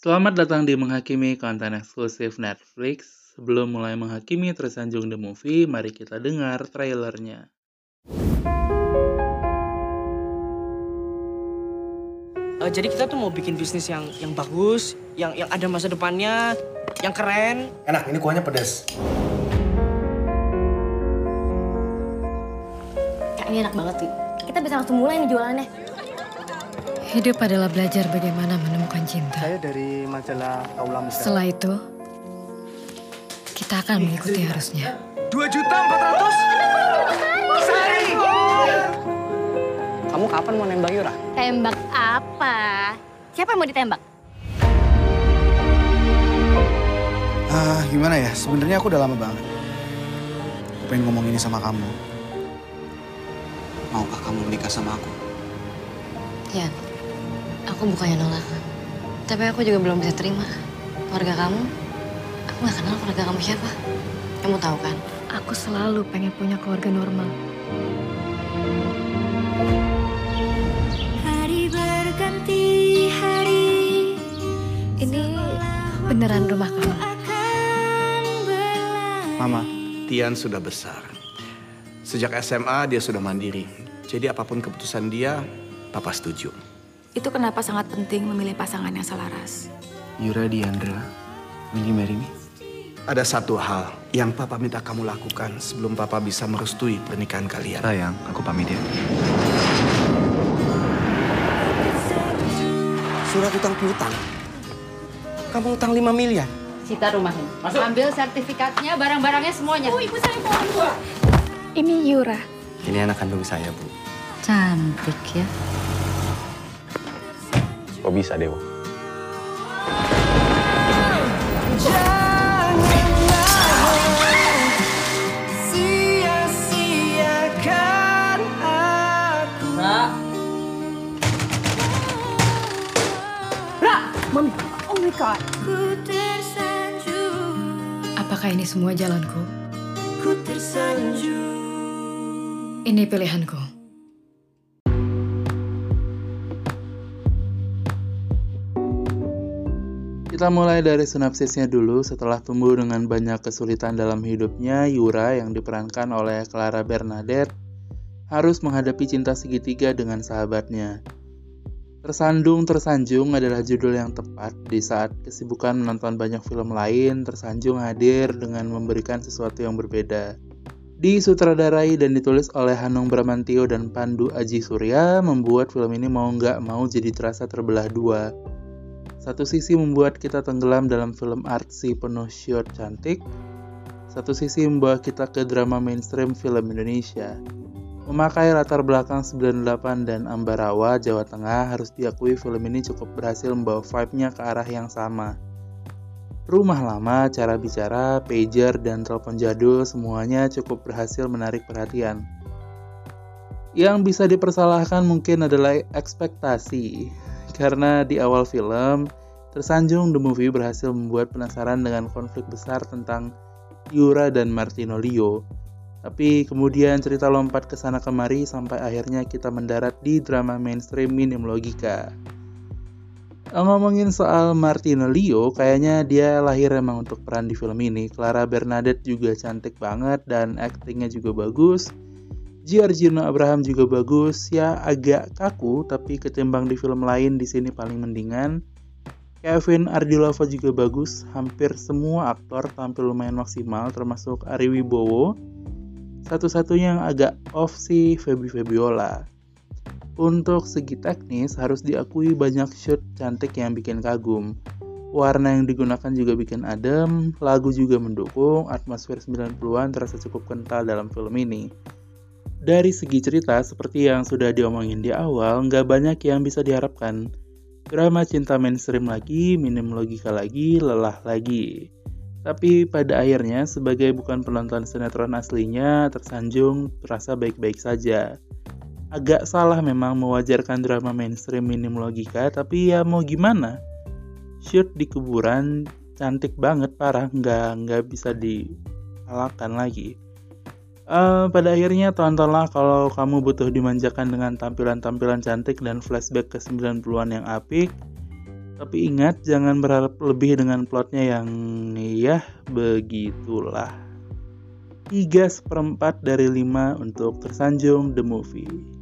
Selamat datang di Menghakimi konten eksklusif Netflix. Sebelum mulai menghakimi Tersanjung The Movie, mari kita dengar trailernya. Eh, jadi kita tuh mau bikin bisnis yang yang bagus, yang yang ada masa depannya, yang keren. Enak, ini kuahnya pedas. Kak, ini enak banget sih. Kita bisa langsung mulai nih jualannya. Hidup adalah belajar bagaimana menemukan cinta. Saya dari majalah Kaula Muda. Setelah itu, kita akan mengikuti arusnya. Dua juta empat ratus sehari. Kamu kapan mau nembak Yura? Tembak apa? Siapa yang mau ditembak? Ah, gimana ya? Sebenarnya aku udah lama banget. Pengen ngomong ini sama kamu. Maukah kamu menikah sama aku? Ya, aku bukannya nolak. Tapi aku juga belum bisa terima. Keluarga kamu, aku gak kenal keluarga kamu siapa. Kamu tahu kan? Aku selalu pengen punya keluarga normal. Hari berganti hari Ini beneran rumah kamu? Mama, Tian sudah besar. Sejak SMA dia sudah mandiri. Jadi apa pun keputusan dia, papa setuju. Itu kenapa sangat penting memilih pasangan yang selaras. Yura Diandra, will you marry me? Ada satu hal yang papa minta kamu lakukan sebelum papa bisa merestui pernikahan kalian. Sayang, aku pamit ya. Surat utang piutang. Kamu utang 5 miliar. Sita rumahnya. Ambil sertifikatnya, barang-barangnya semuanya. Ini Yura. Ini anak kandung saya, Bu. Cantik ya. Kok bisa, Dewa? Tersanjung Apakah ini semua jalanku? Ku tersanjung Ini pilihanku. Kita mulai dari sinopsisnya dulu. Setelah tumbuh dengan banyak kesulitan dalam hidupnya, Yura yang diperankan oleh Clara Bernadette harus menghadapi cinta segitiga dengan sahabatnya. Tersandung Tersanjung adalah judul yang tepat di saat kesibukan menonton banyak film lain, Tersanjung hadir dengan memberikan sesuatu yang berbeda. Disutradarai dan ditulis oleh Hanung Bramantio dan Pandu Aji Surya, membuat film ini mau nggak mau jadi terasa terbelah dua. Satu sisi membuat kita tenggelam dalam film artsy penuh shot cantik, satu sisi membawa kita ke drama mainstream film Indonesia. Memakai latar belakang 98 dan Ambarawa, Jawa Tengah, harus diakui film ini cukup berhasil membawa vibe-nya ke arah yang sama. Rumah lama, cara bicara, pager, dan telepon jadul semuanya cukup berhasil menarik perhatian. Yang bisa dipersalahkan mungkin adalah ekspektasi, karena di awal film, Tersanjung The Movie berhasil membuat penasaran dengan konflik besar tentang Yura dan Martino Leo. Tapi kemudian cerita lompat ke sana kemari sampai akhirnya kita mendarat di drama mainstream minim logika. Ngomongin soal Martino Leo, kayaknya dia lahir emang untuk peran di film ini. Clara Bernadette juga cantik banget dan aktingnya juga bagus. Giorgino Abraham juga bagus, ya agak kaku tapi ketimbang di film lain di sini paling mendingan. Kevin Ardilova juga bagus, hampir semua aktor tampil lumayan maksimal termasuk Ari Wibowo. Satu-satunya yang agak off sih Feby Febiola. Untuk segi teknis harus diakui banyak shoot cantik yang bikin kagum. Warna yang digunakan juga bikin adem, lagu juga mendukung, atmosfer 90-an terasa cukup kental dalam film ini. Dari segi cerita, seperti yang sudah diomongin di awal, nggak banyak yang bisa diharapkan. Drama cinta mainstream lagi, minim logika lagi, lelah lagi. Tapi pada akhirnya, sebagai bukan penonton sinetron aslinya, tersanjung terasa baik-baik saja. Agak salah memang mewajarkan drama mainstream minim logika, tapi ya mau gimana? Shoot di kuburan cantik banget, parah, nggak nggak bisa dikalahkan lagi. Eh, pada akhirnya tontonlah kalau kamu butuh dimanjakan dengan tampilan-tampilan cantik dan flashback ke 90-an yang apik. Tapi ingat, jangan berharap lebih dengan plotnya yang ya begitulah. 3 seperempat dari 5 untuk tersanjung The Movie.